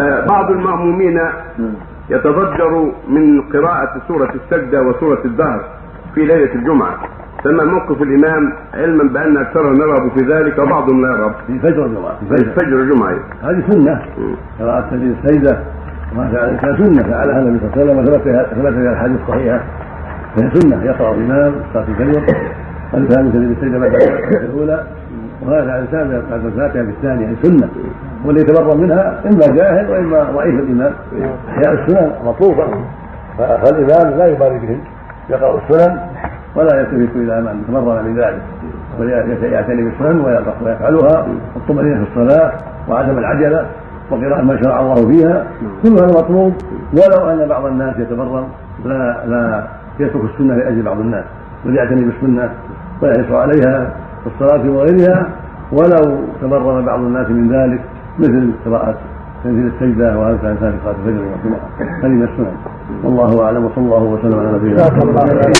آه، بعض المأمومين يتضجر من قراءة سورة السجدة وسورة الدهر في ليلة الجمعة. فما موقف الإمام علما بأن أكثرهم يرغب في ذلك وبعضهم لا يرغب. في فجر الجمعة في فجر. الجمعة. هذه سنة. قراءة سجد السجدة وما فعل سنة. فعلها النبي صلى الله عليه وسلم ثبت فيها الأحاديث الصحيحة فهي سنة. يقرأ الإمام صلاة الفجر. الإنسان سجد السجدة بعد الأولى وهذا الإنسان بعد الفاتحة في الثانية هي سنة. واللي يتبرأ منها إما جاهل وإما ضعيف الإيمان. أحياء السنن. مطلوبة. فالإمام لا يبالي بهم يقرأ السنن. ولا يلتفت إلى من تمرن من ذلك ويعتني بالسنن ويفعلها. والطمأنينة في الصلاة وعدم العجلة وقراءة ما شرع الله فيها. كل هذا مطلوب. ولو أن بعض الناس يتبرم لا لا يترك السنة لأجل بعض الناس. بل يعتني بالسنة. ويحرص عليها في الصلاة وغيرها ولو تبرم بعض الناس من ذلك مثل قراءة تنزيل السجدة وهذا كان في صلاة الفجر والجمعة. هذه السنن. والله أعلم وصلى الله وسلم على نبينا محمد.